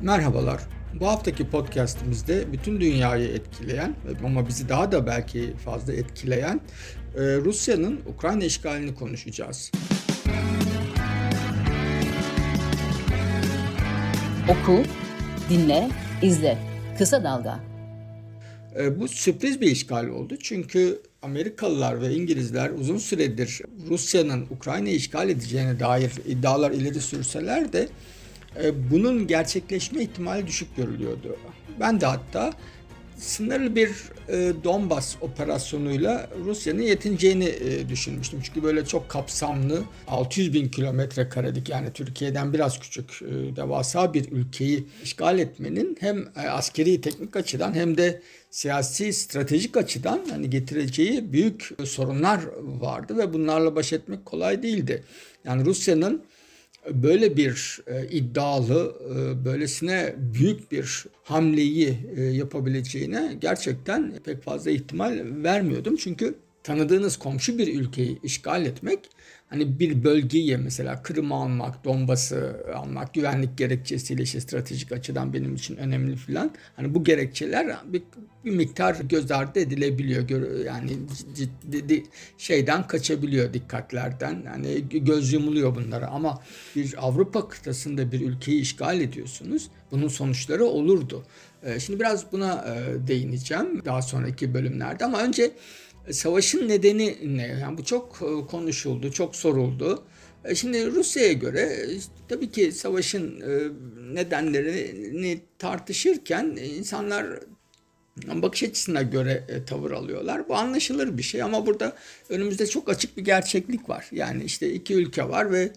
Merhabalar. Bu haftaki podcastimizde bütün dünyayı etkileyen ama bizi daha da belki fazla etkileyen e, Rusya'nın Ukrayna işgalini konuşacağız. Oku, dinle, izle. Kısa Dalga. E, bu sürpriz bir işgal oldu çünkü Amerikalılar ve İngilizler uzun süredir Rusya'nın Ukrayna'yı işgal edeceğine dair iddialar ileri sürseler de bunun gerçekleşme ihtimali düşük görülüyordu. Ben de hatta sınırlı bir e, Donbas operasyonuyla Rusya'nın yetineceğini e, düşünmüştüm. Çünkü böyle çok kapsamlı 600 bin kilometre karelik yani Türkiye'den biraz küçük e, devasa bir ülkeyi işgal etmenin hem e, askeri teknik açıdan hem de siyasi stratejik açıdan hani getireceği büyük sorunlar vardı ve bunlarla baş etmek kolay değildi. Yani Rusya'nın böyle bir e, iddialı, e, böylesine büyük bir hamleyi e, yapabileceğine gerçekten pek fazla ihtimal vermiyordum. Çünkü tanıdığınız komşu bir ülkeyi işgal etmek hani bir bölgeyi mesela Kırım'ı almak, Donbas'ı almak güvenlik gerekçesiyle işte stratejik açıdan benim için önemli filan. Hani bu gerekçeler bir, bir miktar göz ardı edilebiliyor. Yani ciddi şeyden kaçabiliyor dikkatlerden. Yani göz yumuluyor bunlara ama bir Avrupa kıtasında bir ülkeyi işgal ediyorsunuz. Bunun sonuçları olurdu. Ee, şimdi biraz buna e, değineceğim daha sonraki bölümlerde ama önce savaşın nedeni ne? Yani bu çok e, konuşuldu, çok soruldu. E, şimdi Rusya'ya göre tabii ki savaşın e, nedenlerini tartışırken insanlar bakış açısına göre tavır alıyorlar. Bu anlaşılır bir şey ama burada önümüzde çok açık bir gerçeklik var. Yani işte iki ülke var ve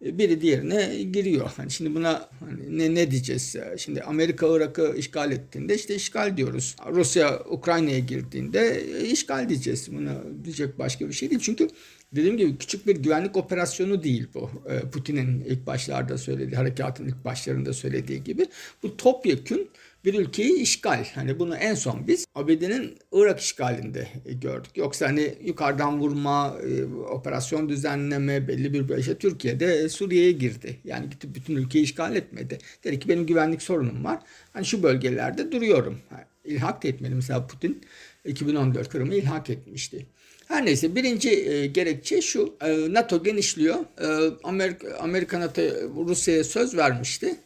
biri diğerine giriyor. Hani şimdi buna hani ne, ne diyeceğiz? Şimdi Amerika Irak'ı işgal ettiğinde işte işgal diyoruz. Rusya Ukrayna'ya girdiğinde işgal diyeceğiz. Buna diyecek başka bir şey değil. Çünkü dediğim gibi küçük bir güvenlik operasyonu değil bu. Putin'in ilk başlarda söylediği, harekatın ilk başlarında söylediği gibi. Bu topyekün bir ülkeyi işgal. Hani bunu en son biz ABD'nin Irak işgalinde gördük. Yoksa hani yukarıdan vurma, e, operasyon düzenleme belli bir bölge Türkiye'de Suriye'ye girdi. Yani gidip bütün ülkeyi işgal etmedi. Dedi ki benim güvenlik sorunum var. Hani şu bölgelerde duruyorum. İlhak etmedi. Mesela Putin 2014 Kırım'ı ilhak etmişti. Her neyse birinci e, gerekçe şu. E, NATO genişliyor. E, Amerika, Amerika NATO Rusya'ya söz vermişti.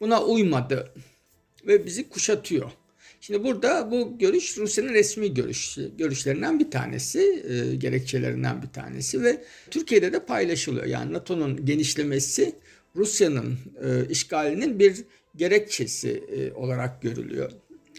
Buna uymadı ve bizi kuşatıyor. Şimdi burada bu görüş Rusya'nın resmi görüş, görüşlerinden bir tanesi, e, gerekçelerinden bir tanesi ve Türkiye'de de paylaşılıyor. Yani NATO'nun genişlemesi Rusya'nın e, işgalinin bir gerekçesi e, olarak görülüyor.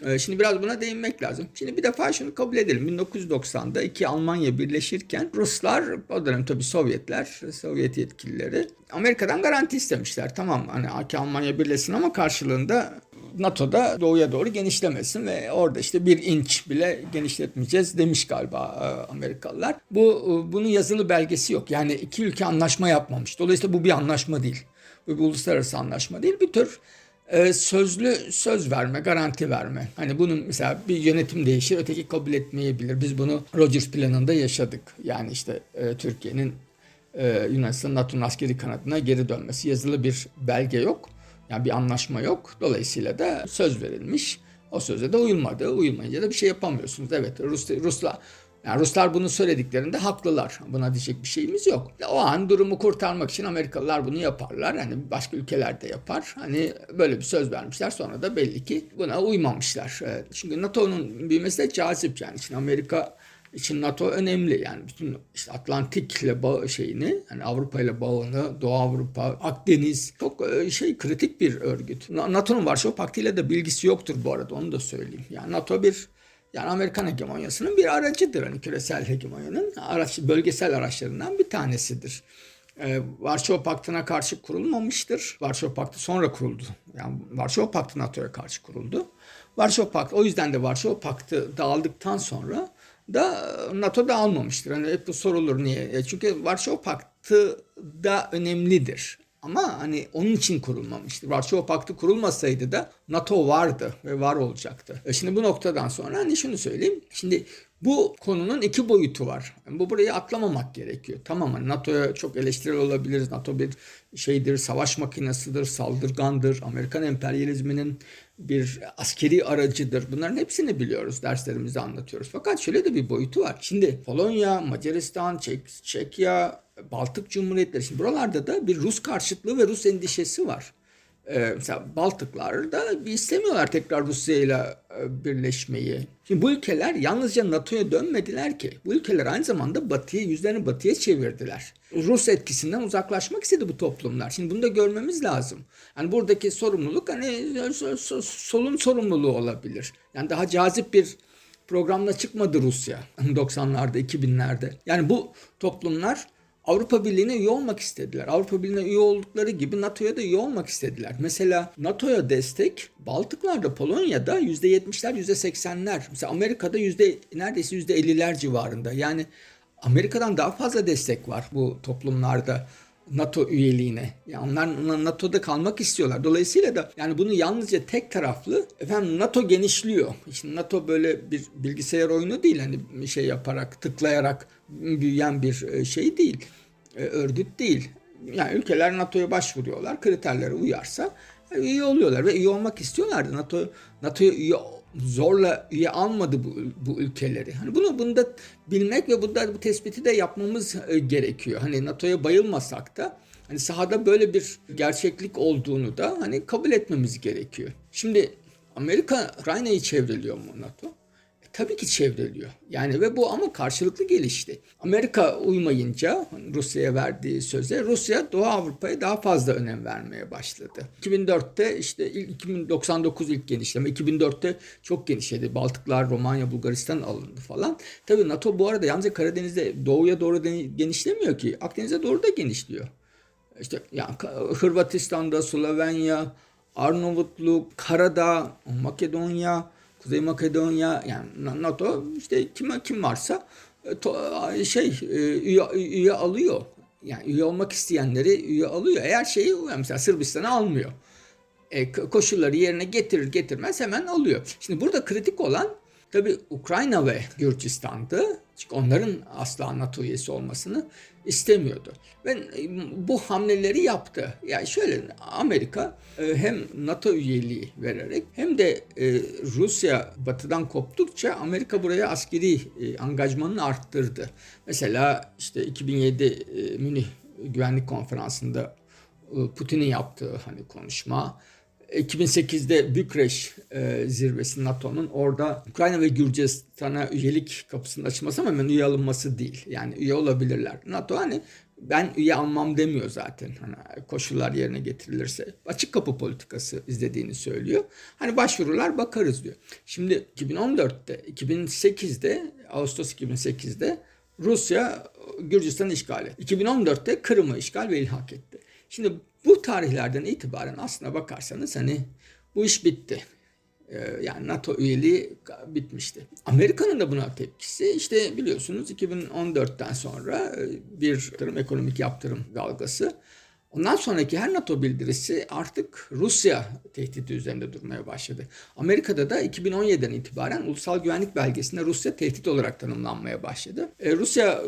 E, şimdi biraz buna değinmek lazım. Şimdi bir defa şunu kabul edelim. 1990'da iki Almanya birleşirken Ruslar, o dönem tabii Sovyetler, Sovyet yetkilileri Amerika'dan garanti istemişler. Tamam hani iki Almanya birleşsin ama karşılığında NATO'da doğuya doğru genişlemesin ve orada işte bir inç bile genişletmeyeceğiz demiş galiba e, Amerikalılar. Bu e, bunun yazılı belgesi yok. Yani iki ülke anlaşma yapmamış. Dolayısıyla bu bir anlaşma değil. Bu bir uluslararası anlaşma değil. Bir tür e, sözlü söz verme, garanti verme. Hani bunun mesela bir yönetim değişir, öteki kabul etmeyebilir. Biz bunu Rogers planında yaşadık. Yani işte Türkiye'nin Yunanistan NATO'nun askeri kanadına geri dönmesi. Yazılı bir belge yok. Yani bir anlaşma yok. Dolayısıyla da söz verilmiş. O söze de uyulmadı. Uyulmayınca da bir şey yapamıyorsunuz. Evet Rus, Ruslar yani Ruslar bunu söylediklerinde haklılar. Buna diyecek bir şeyimiz yok. O an durumu kurtarmak için Amerikalılar bunu yaparlar. Hani başka ülkeler de yapar. Hani böyle bir söz vermişler. Sonra da belli ki buna uymamışlar. Çünkü NATO'nun büyümesi de cazip yani. Şimdi Amerika için NATO önemli. Yani bütün işte Atlantik'le bağ şeyini, yani Avrupa ile bağını, Doğu Avrupa, Akdeniz çok e, şey kritik bir örgüt. NATO'nun Varşova Paktı ile de bilgisi yoktur bu arada onu da söyleyeyim. Yani NATO bir yani Amerikan hegemonyasının bir aracıdır. Hani küresel hegemonyanın araç, bölgesel araçlarından bir tanesidir. Ee, Varşova Paktı'na karşı kurulmamıştır. Varşova Paktı sonra kuruldu. Yani Varşova Paktı NATO'ya karşı kuruldu. Varşova Paktı o yüzden de Varşova Paktı dağıldıktan sonra da NATO da almamıştır. Hani hep sorulur niye? E, çünkü Varşova Paktı da önemlidir. Ama hani onun için kurulmamıştır. Varşova Paktı kurulmasaydı da NATO vardı ve var olacaktı. E şimdi bu noktadan sonra hani şunu söyleyeyim. Şimdi Bu konunun iki boyutu var. Bu burayı atlamamak gerekiyor. Tamam mı? NATO'ya çok eleştirel olabiliriz. NATO bir şeydir, savaş makinesidir, saldırgandır. Amerikan emperyalizminin bir askeri aracıdır. Bunların hepsini biliyoruz. Derslerimizde anlatıyoruz. Fakat şöyle de bir boyutu var. Şimdi Polonya, Macaristan, Çek, Çekya, Baltık Cumhuriyetleri. Şimdi buralarda da bir Rus karşıtlığı ve Rus endişesi var. Ee, mesela Baltıklar'da bir istemiyorlar tekrar Rusya ile e, birleşmeyi. Şimdi bu ülkeler yalnızca NATO'ya dönmediler ki. Bu ülkeler aynı zamanda batıya, yüzlerini batıya çevirdiler. Rus etkisinden uzaklaşmak istedi bu toplumlar. Şimdi bunu da görmemiz lazım. Yani buradaki sorumluluk hani solun sorumluluğu olabilir. Yani daha cazip bir programla çıkmadı Rusya 90'larda, 2000'lerde. Yani bu toplumlar Avrupa Birliği'ne üye olmak istediler. Avrupa Birliği'ne üye oldukları gibi NATO'ya da üye olmak istediler. Mesela NATO'ya destek Baltıklar'da, Polonya'da %70'ler, %80'ler. Mesela Amerika'da yüzde neredeyse %50'ler civarında. Yani Amerika'dan daha fazla destek var bu toplumlarda. NATO üyeliğine. Yani onlar NATO'da kalmak istiyorlar. Dolayısıyla da yani bunu yalnızca tek taraflı efendim NATO genişliyor. Şimdi NATO böyle bir bilgisayar oyunu değil hani şey yaparak tıklayarak büyüyen bir e, şey değil. E, örgüt değil. Yani ülkeler NATO'ya başvuruyorlar. Kriterlere uyarsa e, üye oluyorlar ve üye olmak istiyorlardı. NATO NATO'ya üye zorla üye almadı bu, bu ülkeleri. Hani bunu bunu da bilmek ve bunda bu tespiti de yapmamız e, gerekiyor. Hani NATO'ya bayılmasak da hani sahada böyle bir gerçeklik olduğunu da hani kabul etmemiz gerekiyor. Şimdi Amerika Ukrayna'yı çevriliyor mu NATO? Tabii ki çevriliyor. Yani ve bu ama karşılıklı gelişti. Amerika uymayınca Rusya'ya verdiği söze Rusya Doğu Avrupa'ya daha fazla önem vermeye başladı. 2004'te işte ilk 2099 ilk genişleme 2004'te çok genişledi. Baltıklar, Romanya, Bulgaristan alındı falan. Tabii NATO bu arada yalnızca Karadeniz'de doğuya doğru genişlemiyor ki. Akdeniz'e doğru da genişliyor. İşte yani Hırvatistan'da, Slovenya, Arnavutluk, Karadağ, Makedonya, Kuzey Makedonya yani NATO işte kim kim varsa e, şey e, üye, üye alıyor. Yani üye olmak isteyenleri üye alıyor. Eğer şeyi mesela Sırbistan'ı almıyor. E, koşulları yerine getirir getirmez hemen alıyor. Şimdi burada kritik olan tabi Ukrayna ve Gürcistan'dı. Çünkü onların asla NATO üyesi olmasını istemiyordu. Ve e, bu hamleleri yaptı. Yani şöyle Amerika e, hem NATO üyeliği vererek hem de e, Rusya batıdan koptukça Amerika buraya askeri angajmanını arttırdı. Mesela işte 2007 Münih Güvenlik Konferansı'nda Putin'in yaptığı hani konuşma 2008'de Bükreş e, zirvesi NATO'nun orada Ukrayna ve Gürcistan'a üyelik kapısının açılması ama hemen üye alınması değil. Yani üye olabilirler. NATO hani ben üye almam demiyor zaten. Hani koşullar yerine getirilirse açık kapı politikası izlediğini söylüyor. Hani başvurular bakarız diyor. Şimdi 2014'te, 2008'de, Ağustos 2008'de Rusya Gürcistan işgal etti. 2014'te Kırım'ı işgal ve ilhak etti. Şimdi bu tarihlerden itibaren aslına bakarsanız hani bu iş bitti. Ee, yani NATO üyeliği bitmişti. Amerika'nın da buna tepkisi işte biliyorsunuz 2014'ten sonra e, bir ekonomik yaptırım dalgası Ondan sonraki her NATO bildirisi artık Rusya tehdidi üzerinde durmaya başladı. Amerika'da da 2017'den itibaren ulusal güvenlik belgesinde Rusya tehdit olarak tanımlanmaya başladı. E, Rusya,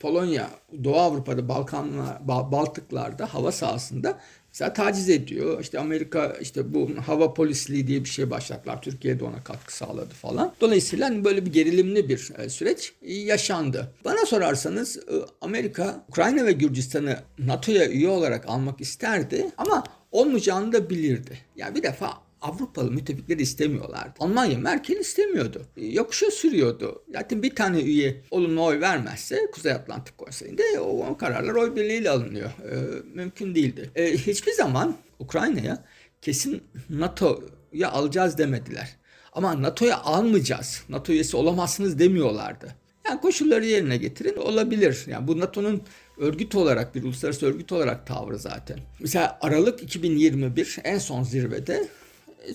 Polonya, Doğu Avrupa'da, Balkanlar, Baltıklar'da hava sahasında Mesela taciz ediyor. İşte Amerika işte bu hava polisliği diye bir şey başlattılar. Türkiye de ona katkı sağladı falan. Dolayısıyla hani böyle bir gerilimli bir e, süreç yaşandı. Bana sorarsanız e, Amerika Ukrayna ve Gürcistan'ı NATO'ya üye olarak almak isterdi ama olmayacağını da bilirdi. Yani bir defa Avrupalı müttefikleri istemiyorlardı. Almanya Merkel istemiyordu. Yokuşa sürüyordu. Zaten bir tane üye olumlu oy vermezse Kuzey Atlantik Konseyi'nde o kararlar oy birliğiyle alınıyor. Ee, mümkün değildi. Ee, hiçbir zaman Ukrayna'ya kesin NATO'ya alacağız demediler. Ama NATO'ya almayacağız. NATO üyesi olamazsınız demiyorlardı. Yani koşulları yerine getirin olabilir. Yani bu NATO'nun örgüt olarak bir uluslararası örgüt olarak tavrı zaten. Mesela Aralık 2021 en son zirvede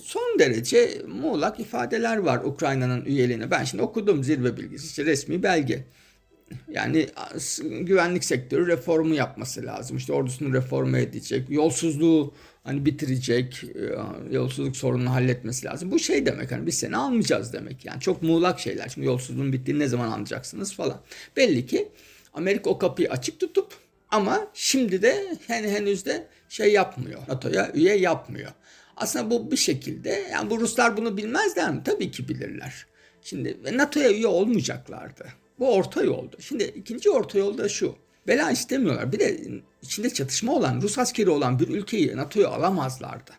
son derece muğlak ifadeler var Ukrayna'nın üyeliğine. Ben şimdi okudum zirve bilgisi, işte resmi belge. Yani güvenlik sektörü reformu yapması lazım. İşte ordusunu reformu edecek. Yolsuzluğu hani bitirecek, e, yolsuzluk sorununu halletmesi lazım. Bu şey demek hani biz seni almayacağız demek. Yani çok muğlak şeyler. Şimdi yolsuzluğun bittiğini ne zaman anlayacaksınız falan. Belli ki Amerika o kapıyı açık tutup ama şimdi de yani henüz de şey yapmıyor. NATO'ya üye yapmıyor. Aslında bu bir şekilde yani bu Ruslar bunu bilmezler mi? Tabii ki bilirler. Şimdi NATO'ya üye olmayacaklardı. Bu orta yoldu. Şimdi ikinci orta yolda şu. Bela istemiyorlar. Bir de içinde çatışma olan, Rus askeri olan bir ülkeyi NATO'ya alamazlardı.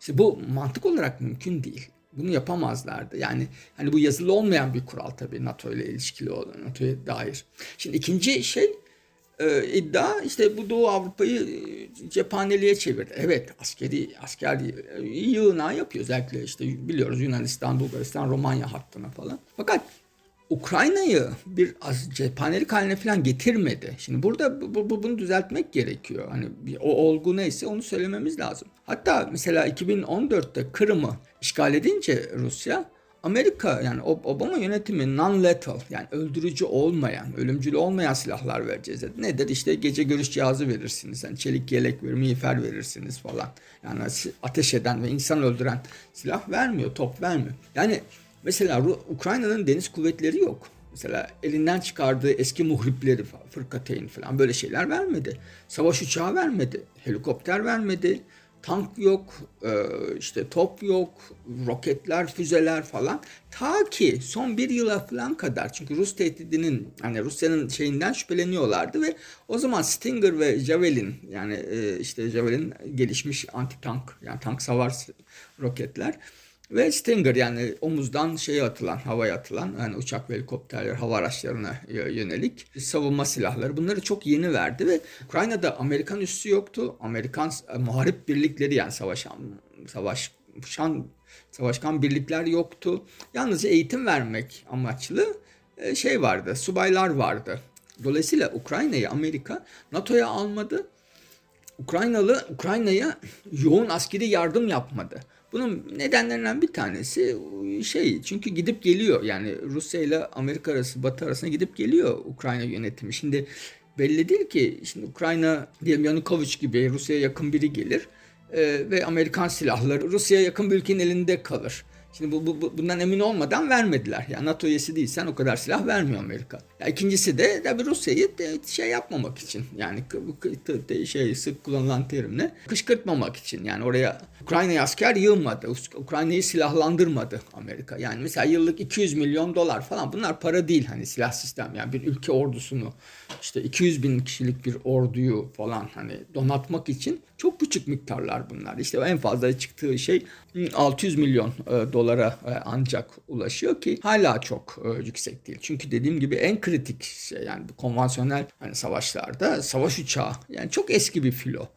İşte bu mantık olarak mümkün değil. Bunu yapamazlardı. Yani hani bu yazılı olmayan bir kural tabii NATO ile ilişkili olan NATO'ya dair. Şimdi ikinci şey e, iddia işte bu Doğu Avrupa'yı e, cephaneliğe çevirdi. Evet askeri asker e, yığınağı yapıyor özellikle işte biliyoruz Yunanistan, Bulgaristan, Romanya hattına falan. Fakat Ukrayna'yı bir cephanelik haline falan getirmedi. Şimdi burada bu, bu, bunu düzeltmek gerekiyor. Hani o olgu neyse onu söylememiz lazım. Hatta mesela 2014'te Kırım'ı işgal edince Rusya Amerika yani Obama yönetimi non-lethal yani öldürücü olmayan, ölümcül olmayan silahlar vereceğiz dedi. Nedir? İşte gece görüş cihazı verirsiniz. Yani çelik yelek verir, miğfer verirsiniz falan. Yani ateş eden ve insan öldüren silah vermiyor, top vermiyor. Yani mesela Ukrayna'nın deniz kuvvetleri yok. Mesela elinden çıkardığı eski muhripleri, fırkateyn falan böyle şeyler vermedi. Savaş uçağı vermedi, helikopter vermedi tank yok, e, işte top yok, roketler, füzeler falan. Ta ki son bir yıla falan kadar çünkü Rus tehdidinin hani Rusya'nın şeyinden şüpheleniyorlardı ve o zaman Stinger ve Javelin yani e, işte Javelin gelişmiş anti tank yani tank savar roketler ve Stinger yani omuzdan şeye atılan, havaya atılan yani uçak ve helikopterler, hava araçlarına yönelik savunma silahları bunları çok yeni verdi ve Ukrayna'da Amerikan üssü yoktu. Amerikan e, muharip birlikleri yani savaşan, savaşan, savaşkan birlikler yoktu. Yalnızca eğitim vermek amaçlı e, şey vardı, subaylar vardı. Dolayısıyla Ukrayna'yı Amerika NATO'ya almadı. Ukraynalı Ukrayna'ya yoğun askeri yardım yapmadı. Bunun nedenlerinden bir tanesi şey çünkü gidip geliyor yani Rusya ile Amerika arası Batı arasında gidip geliyor Ukrayna yönetimi. Şimdi belli değil ki şimdi Ukrayna diyelim Yanukovych gibi Rusya'ya yakın biri gelir e, ve Amerikan silahları Rusya'ya yakın bir ülkenin elinde kalır. Şimdi bu, bu, bundan emin olmadan vermediler. Yani NATO üyesi değilsen o kadar silah vermiyor Amerika. Ya ikincisi de tabii Rusya'yı şey yapmamak için yani şey sık kullanılan terimle kışkırtmamak için. Yani oraya Ukrayna'ya asker yığmadı. Ukrayna'yı silahlandırmadı Amerika. Yani mesela yıllık 200 milyon dolar falan bunlar para değil hani silah sistem. Yani bir ülke ordusunu işte 200 bin kişilik bir orduyu falan hani donatmak için çok küçük miktarlar bunlar. İşte en fazla çıktığı şey 600 milyon e, dolara e, ancak ulaşıyor ki hala çok e, yüksek değil. Çünkü dediğim gibi en kritik şey yani konvansiyonel hani savaşlarda savaş uçağı yani çok eski bir filo.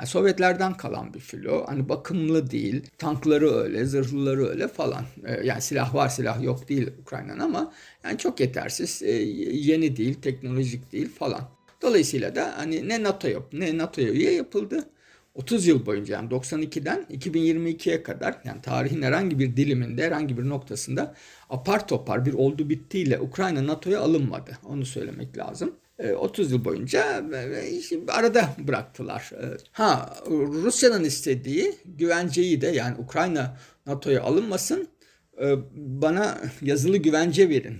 Yani Sovyetlerden kalan bir filo. Hani bakımlı değil. Tankları öyle, zırhlıları öyle falan. Ee, yani silah var silah yok değil Ukrayna'nın ama yani çok yetersiz. Ee, yeni değil, teknolojik değil falan. Dolayısıyla da hani ne NATO yap, ne NATO'ya üye yapıldı 30 yıl boyunca yani 92'den 2022'ye kadar yani tarihin herhangi bir diliminde herhangi bir noktasında apar topar bir oldu bittiyle Ukrayna NATO'ya alınmadı. Onu söylemek lazım. 30 e, yıl boyunca e, arada bıraktılar. E, ha Rusya'nın istediği güvenceyi de yani Ukrayna NATO'ya alınmasın bana yazılı güvence verin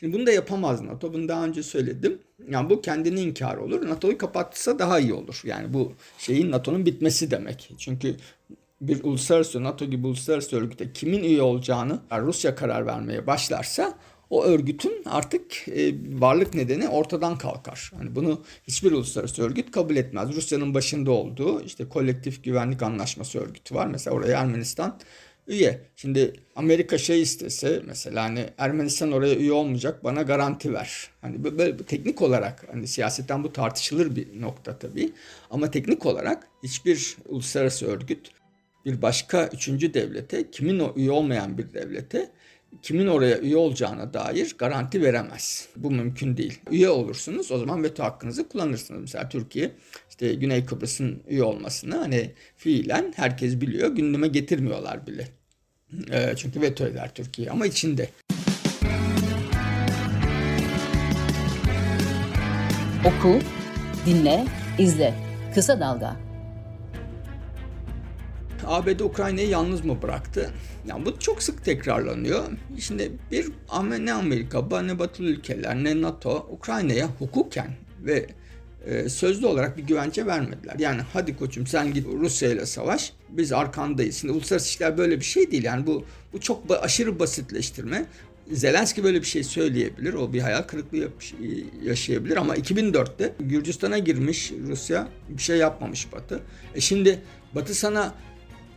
Şimdi bunu da yapamaz NATO. Bunu daha önce söyledim. Yani bu kendini inkar olur. NATO'yu kapatsa daha iyi olur. Yani bu şeyin NATO'nun bitmesi demek. Çünkü bir uluslararası NATO gibi uluslararası örgüte kimin üye olacağını Rusya karar vermeye başlarsa o örgütün artık e, varlık nedeni ortadan kalkar. Yani bunu hiçbir uluslararası örgüt kabul etmez. Rusya'nın başında olduğu işte kolektif güvenlik anlaşması örgütü var. Mesela oraya Ermenistan üye. Şimdi Amerika şey istese mesela hani Ermenistan oraya üye olmayacak bana garanti ver. Hani böyle, teknik olarak hani siyasetten bu tartışılır bir nokta tabii. Ama teknik olarak hiçbir uluslararası örgüt bir başka üçüncü devlete kimin o üye olmayan bir devlete kimin oraya üye olacağına dair garanti veremez. Bu mümkün değil. Üye olursunuz o zaman veto hakkınızı kullanırsınız. Mesela Türkiye işte Güney Kıbrıs'ın üye olmasını hani fiilen herkes biliyor. Gündeme getirmiyorlar bile. E, çünkü veto eder Türkiye ama içinde. Oku, dinle, izle. Kısa Dalga. ABD Ukrayna'yı yalnız mı bıraktı? Yani bu çok sık tekrarlanıyor. Şimdi bir ne Amerika, ne batılı ülkeler, ne NATO Ukrayna'ya hukuken ve e, sözlü olarak bir güvence vermediler. Yani hadi koçum sen git Rusya ile savaş biz arkandayız. Şimdi uluslararası ilişkiler böyle bir şey değil. Yani bu bu çok aşırı basitleştirme. Zelenski böyle bir şey söyleyebilir. O bir hayal kırıklığı yaşayabilir ama 2004'te Gürcistan'a girmiş Rusya bir şey yapmamış Batı. E şimdi Batı sana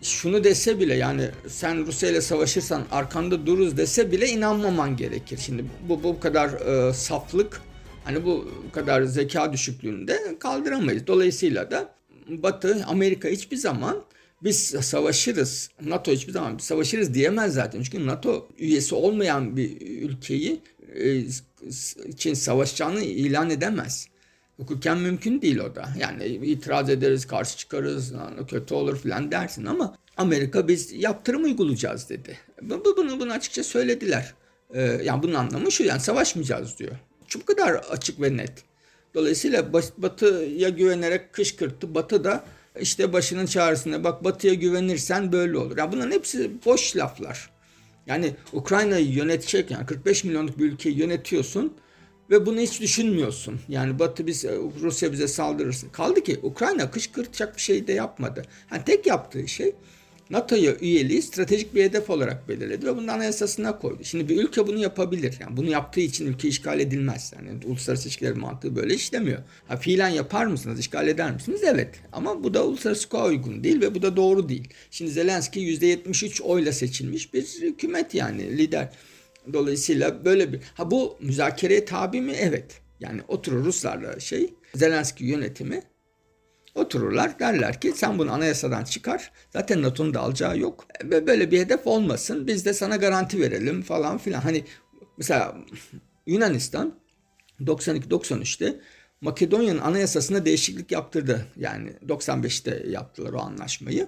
şunu dese bile yani sen Rusya ile savaşırsan arkanda dururuz dese bile inanmaman gerekir. Şimdi bu bu kadar e, saflık hani bu kadar zeka düşüklüğünde kaldıramayız. Dolayısıyla da Batı Amerika hiçbir zaman biz savaşırız. NATO hiçbir zaman biz savaşırız diyemez zaten. Çünkü NATO üyesi olmayan bir ülkeyi e, için savaşacağını ilan edemez. Hukuken mümkün değil o da. Yani itiraz ederiz, karşı çıkarız, kötü olur filan dersin ama Amerika biz yaptırım uygulayacağız dedi. Bunu, bunu açıkça söylediler. Ee, yani bunun anlamı şu yani savaşmayacağız diyor. Çok kadar açık ve net. Dolayısıyla Batı'ya güvenerek kışkırttı. Batı da işte başının çağrısında bak Batı'ya güvenirsen böyle olur. Ya bunların hepsi boş laflar. Yani Ukrayna'yı yönetecek yani 45 milyonluk bir ülkeyi yönetiyorsun ve bunu hiç düşünmüyorsun. Yani Batı biz Rusya bize saldırırsın. Kaldı ki Ukrayna kışkırtacak bir şey de yapmadı. Yani tek yaptığı şey NATO'ya üyeliği stratejik bir hedef olarak belirledi ve bunun anayasasına koydu. Şimdi bir ülke bunu yapabilir. Yani bunu yaptığı için ülke işgal edilmez. Yani uluslararası ilişkiler mantığı böyle işlemiyor. Ha, fiilen yapar mısınız, işgal eder misiniz? Evet. Ama bu da uluslararası hukuka uygun değil ve bu da doğru değil. Şimdi Zelenski %73 oyla seçilmiş bir hükümet yani lider. Dolayısıyla böyle bir... Ha bu müzakereye tabi mi? Evet. Yani oturur Ruslarla şey, Zelenski yönetimi Otururlar derler ki sen bunu anayasadan çıkar. Zaten NATO'nun da alacağı yok. Ve böyle bir hedef olmasın. Biz de sana garanti verelim falan filan. Hani mesela Yunanistan 92-93'te Makedonya'nın anayasasına değişiklik yaptırdı. Yani 95'te yaptılar o anlaşmayı.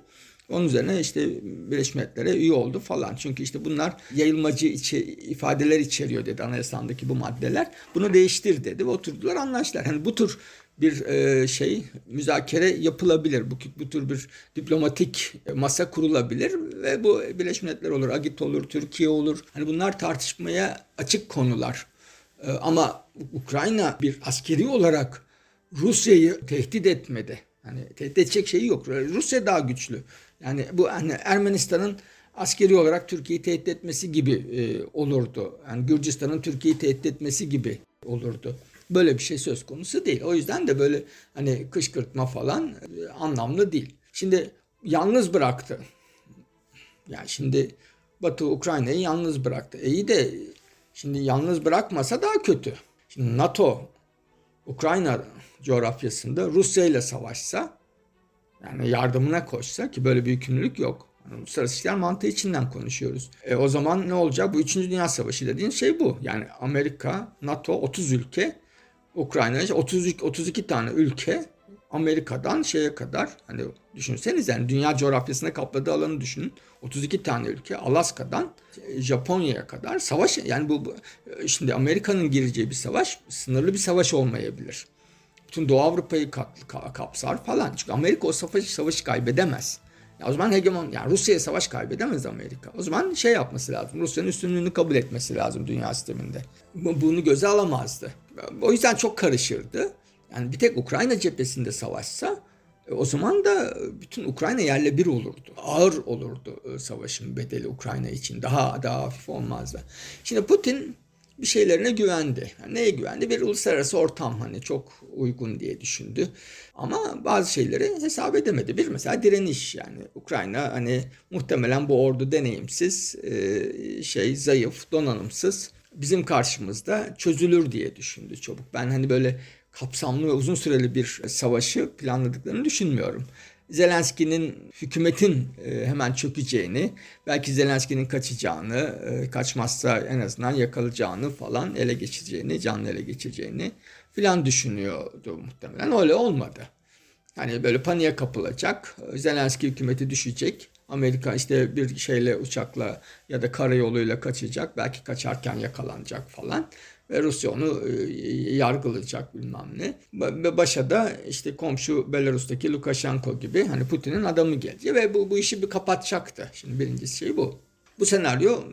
Onun üzerine işte Birleşmiş Milletler'e üye oldu falan. Çünkü işte bunlar yayılmacı içi, ifadeler içeriyor dedi anayasandaki bu maddeler. Bunu değiştir dedi ve oturdular anlaştılar. Hani bu tür bir e, şey müzakere yapılabilir. Bu, bu tür bir diplomatik masa kurulabilir ve bu Birleşmiş Milletler olur, Agit olur, Türkiye olur. Hani bunlar tartışmaya açık konular. E, ama Ukrayna bir askeri olarak Rusya'yı tehdit etmedi. Hani tehdit edecek şeyi yok. Rusya daha güçlü. Yani bu hani Ermenistan'ın askeri olarak Türkiye'yi tehdit etmesi gibi e, olurdu. Yani Gürcistan'ın Türkiye'yi tehdit etmesi gibi olurdu. Böyle bir şey söz konusu değil. O yüzden de böyle hani kışkırtma falan e, anlamlı değil. Şimdi yalnız bıraktı. Yani şimdi Batı Ukrayna'yı yalnız bıraktı. E iyi de şimdi yalnız bırakmasa daha kötü. Şimdi NATO Ukrayna coğrafyasında Rusya ile savaşsa yani yardımına koşsa ki böyle bir yükümlülük yok. Yani uluslararası ilişkiler mantığı içinden konuşuyoruz. E, o zaman ne olacak? Bu 3. Dünya Savaşı dediğin şey bu. Yani Amerika, NATO 30 ülke Ukrayna 32, 32 tane ülke Amerika'dan şeye kadar hani düşünseniz yani dünya coğrafyasına kapladığı alanı düşünün. 32 tane ülke Alaska'dan Japonya'ya kadar savaş yani bu, bu şimdi Amerika'nın gireceği bir savaş sınırlı bir savaş olmayabilir. Bütün Doğu Avrupa'yı kapsar falan. Çünkü Amerika o savaşı, savaşı kaybedemez. Ya o zaman hegemon yani Rusya'ya savaş kaybedemez Amerika. O zaman şey yapması lazım. Rusya'nın üstünlüğünü kabul etmesi lazım dünya sisteminde. Bunu göze alamazdı. O yüzden çok karışırdı. Yani bir tek Ukrayna cephesinde savaşsa e, o zaman da bütün Ukrayna yerle bir olurdu. Ağır olurdu e, savaşın bedeli Ukrayna için. Daha daha hafif olmazdı. Şimdi Putin bir şeylerine güvendi. Yani neye güvendi? Bir uluslararası ortam hani çok uygun diye düşündü. Ama bazı şeyleri hesap edemedi. Bir mesela direniş yani Ukrayna hani muhtemelen bu ordu deneyimsiz, e, şey zayıf, donanımsız bizim karşımızda çözülür diye düşündü çabuk. Ben hani böyle kapsamlı ve uzun süreli bir savaşı planladıklarını düşünmüyorum. Zelenski'nin hükümetin e, hemen çökeceğini, belki Zelenski'nin kaçacağını, e, kaçmazsa en azından yakalayacağını falan ele geçireceğini, canlı ele geçireceğini filan düşünüyordu muhtemelen. Öyle olmadı. Hani böyle paniğe kapılacak, Zelenski hükümeti düşecek, Amerika işte bir şeyle uçakla ya da karayoluyla kaçacak, belki kaçarken yakalanacak falan Rusya onu e, yargılayacak bilmem ne. Başa da işte komşu Belarus'taki Lukashenko gibi hani Putin'in adamı gelecek ve bu, bu işi bir kapatacaktı. Şimdi birinci şey bu. Bu senaryo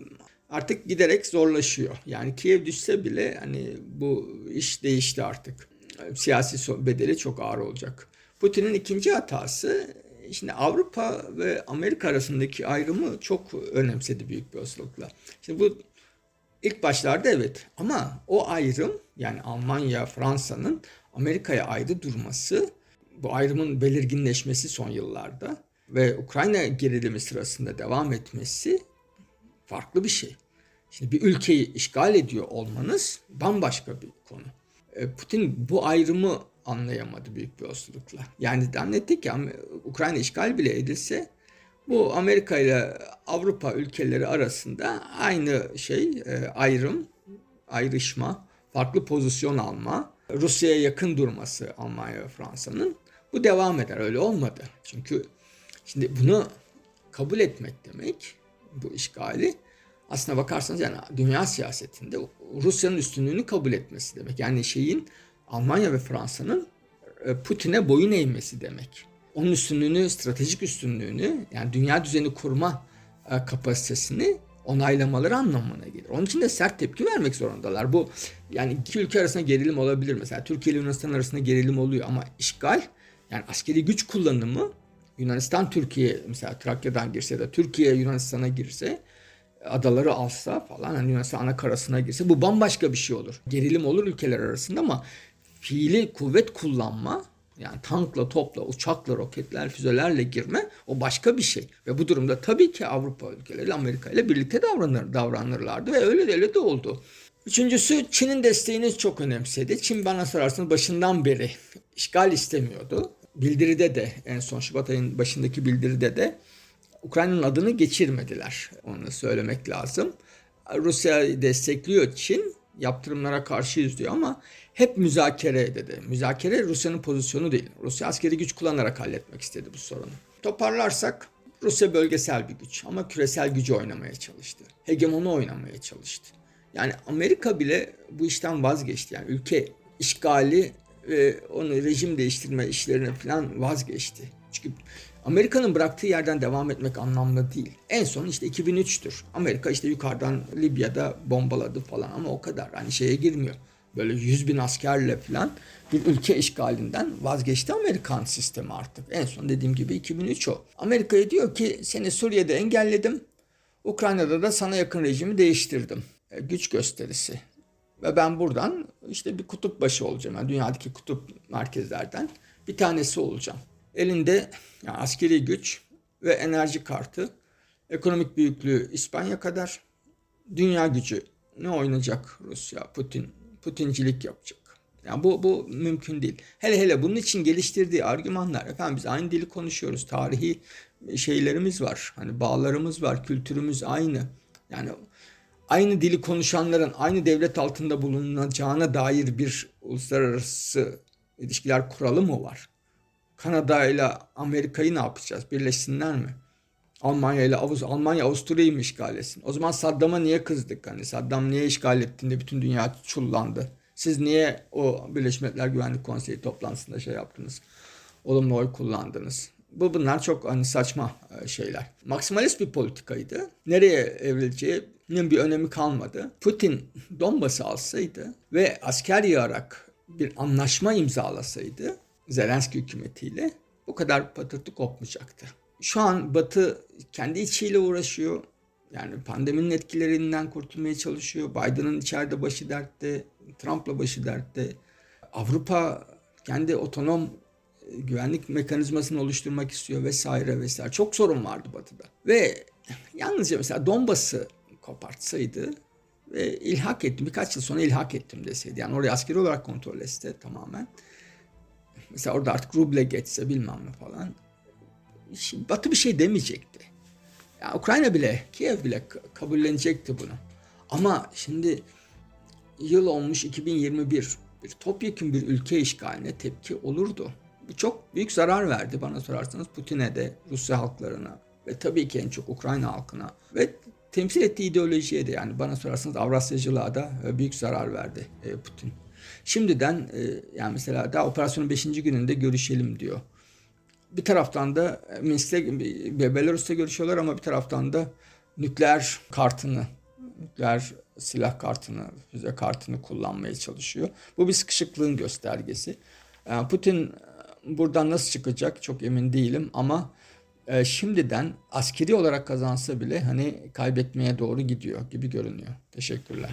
artık giderek zorlaşıyor. Yani Kiev düşse bile hani bu iş değişti artık. Siyasi bedeli çok ağır olacak. Putin'in ikinci hatası Şimdi Avrupa ve Amerika arasındaki ayrımı çok önemsedi büyük bir olasılıkla. Şimdi bu ilk başlarda evet ama o ayrım yani Almanya, Fransa'nın Amerika'ya ayrı durması, bu ayrımın belirginleşmesi son yıllarda ve Ukrayna gerilimi sırasında devam etmesi farklı bir şey. Şimdi bir ülkeyi işgal ediyor olmanız bambaşka bir konu. E, Putin bu ayrımı anlayamadı büyük bir olasılıkla. Yani zannetti ki Ukrayna işgal bile edilse bu Amerika ile Avrupa ülkeleri arasında aynı şey e, ayrım, ayrışma, farklı pozisyon alma, Rusya'ya yakın durması Almanya ve Fransa'nın bu devam eder. Öyle olmadı. Çünkü şimdi bunu kabul etmek demek bu işgali aslına bakarsanız yani dünya siyasetinde Rusya'nın üstünlüğünü kabul etmesi demek. Yani şeyin Almanya ve Fransa'nın e, Putin'e boyun eğmesi demek. Onun üstünlüğünü, stratejik üstünlüğünü yani dünya düzeni kurma e, kapasitesini onaylamaları anlamına gelir. Onun için de sert tepki vermek zorundalar. Bu yani iki ülke arasında gerilim olabilir. Mesela Türkiye ile Yunanistan arasında gerilim oluyor ama işgal yani askeri güç kullanımı Yunanistan Türkiye mesela Trakya'dan girse de Türkiye Yunanistan'a girse adaları alsa falan yani Yunanistan ana karasına girse bu bambaşka bir şey olur. Gerilim olur ülkeler arasında ama fiili kuvvet kullanma yani tankla, topla, uçakla, roketler, füzelerle girme o başka bir şey. Ve bu durumda tabii ki Avrupa ülkeleri Amerika ile birlikte davranır, davranırlardı ve öyle de öyle de oldu. Üçüncüsü Çin'in desteğini çok önemsedi. Çin bana sorarsınız başından beri işgal istemiyordu. Bildiride de en son Şubat ayının başındaki bildiride de Ukrayna'nın adını geçirmediler. Onu söylemek lazım. Rusya destekliyor Çin. Yaptırımlara karşıyız diyor ama hep müzakere dedi. Müzakere Rusya'nın pozisyonu değil. Rusya askeri güç kullanarak halletmek istedi bu sorunu. Toparlarsak Rusya bölgesel bir güç ama küresel gücü oynamaya çalıştı. Hegemonu oynamaya çalıştı. Yani Amerika bile bu işten vazgeçti. Yani ülke işgali ve onu rejim değiştirme işlerine falan vazgeçti. Çünkü Amerika'nın bıraktığı yerden devam etmek anlamlı değil. En son işte 2003'tür. Amerika işte yukarıdan Libya'da bombaladı falan ama o kadar. Hani şeye girmiyor. Böyle 100 bin askerle falan bir ülke işgalinden vazgeçti Amerikan sistemi artık. En son dediğim gibi 2003 o. Amerika'ya diyor ki seni Suriye'de engelledim. Ukrayna'da da sana yakın rejimi değiştirdim. E, güç gösterisi. Ve ben buradan işte bir kutup başı olacağım. Yani dünyadaki kutup merkezlerden bir tanesi olacağım. Elinde yani askeri güç ve enerji kartı, ekonomik büyüklüğü İspanya kadar, dünya gücü ne oynayacak Rusya, Putin, Putincilik yapacak. Yani bu, bu mümkün değil. Hele hele bunun için geliştirdiği argümanlar, efendim biz aynı dili konuşuyoruz, tarihi şeylerimiz var, hani bağlarımız var, kültürümüz aynı. Yani aynı dili konuşanların aynı devlet altında bulunacağına dair bir uluslararası ilişkiler kuralı mı var? Kanada ile Amerika'yı ne yapacağız? Birleşsinler mi? Almanya ile Avuz Almanya Avusturya'yı işgal etsin? O zaman Saddam'a niye kızdık? Hani Saddam niye işgal ettiğinde bütün dünya çullandı. Siz niye o Birleşmiş Milletler Güvenlik Konseyi toplantısında şey yaptınız? Olumlu oy kullandınız. Bu bunlar çok hani saçma e, şeyler. Maksimalist bir politikaydı. Nereye evrileceğinin bir önemi kalmadı. Putin Donbas'ı alsaydı ve asker yığarak bir anlaşma imzalasaydı Zelenski hükümetiyle bu kadar patırtı kopmayacaktı. Şu an Batı kendi içiyle uğraşıyor. Yani pandeminin etkilerinden kurtulmaya çalışıyor. Biden'ın içeride başı dertte, Trump'la başı dertte. Avrupa kendi otonom e, güvenlik mekanizmasını oluşturmak istiyor vesaire vesaire. Çok sorun vardı Batı'da. Ve yalnızca mesela Donbas'ı kopartsaydı ve ilhak ettim. Birkaç yıl sonra ilhak ettim deseydi. Yani orayı askeri olarak kontrol etse tamamen. Mesela orada artık ruble geçse bilmem ne falan. Şimdi Batı bir şey demeyecekti. Ya Ukrayna bile, Kiev bile kabullenecekti bunu. Ama şimdi yıl olmuş 2021 bir topyekun bir ülke işgaline tepki olurdu. Bu çok büyük zarar verdi bana sorarsanız Putin'e de, Rusya halklarına ve tabii ki en çok Ukrayna halkına ve temsil ettiği ideolojiye de yani bana sorarsanız Avrasyacılığa da e, büyük zarar verdi e, Putin. Şimdiden e, yani mesela daha operasyonun 5. gününde görüşelim diyor. Bir taraftan da Minsk'te Belarus'ta görüşüyorlar ama bir taraftan da nükleer kartını, nükleer silah kartını, füze kartını kullanmaya çalışıyor. Bu bir sıkışıklığın göstergesi. Putin buradan nasıl çıkacak çok emin değilim ama e, şimdiden askeri olarak kazansa bile hani kaybetmeye doğru gidiyor gibi görünüyor. Teşekkürler.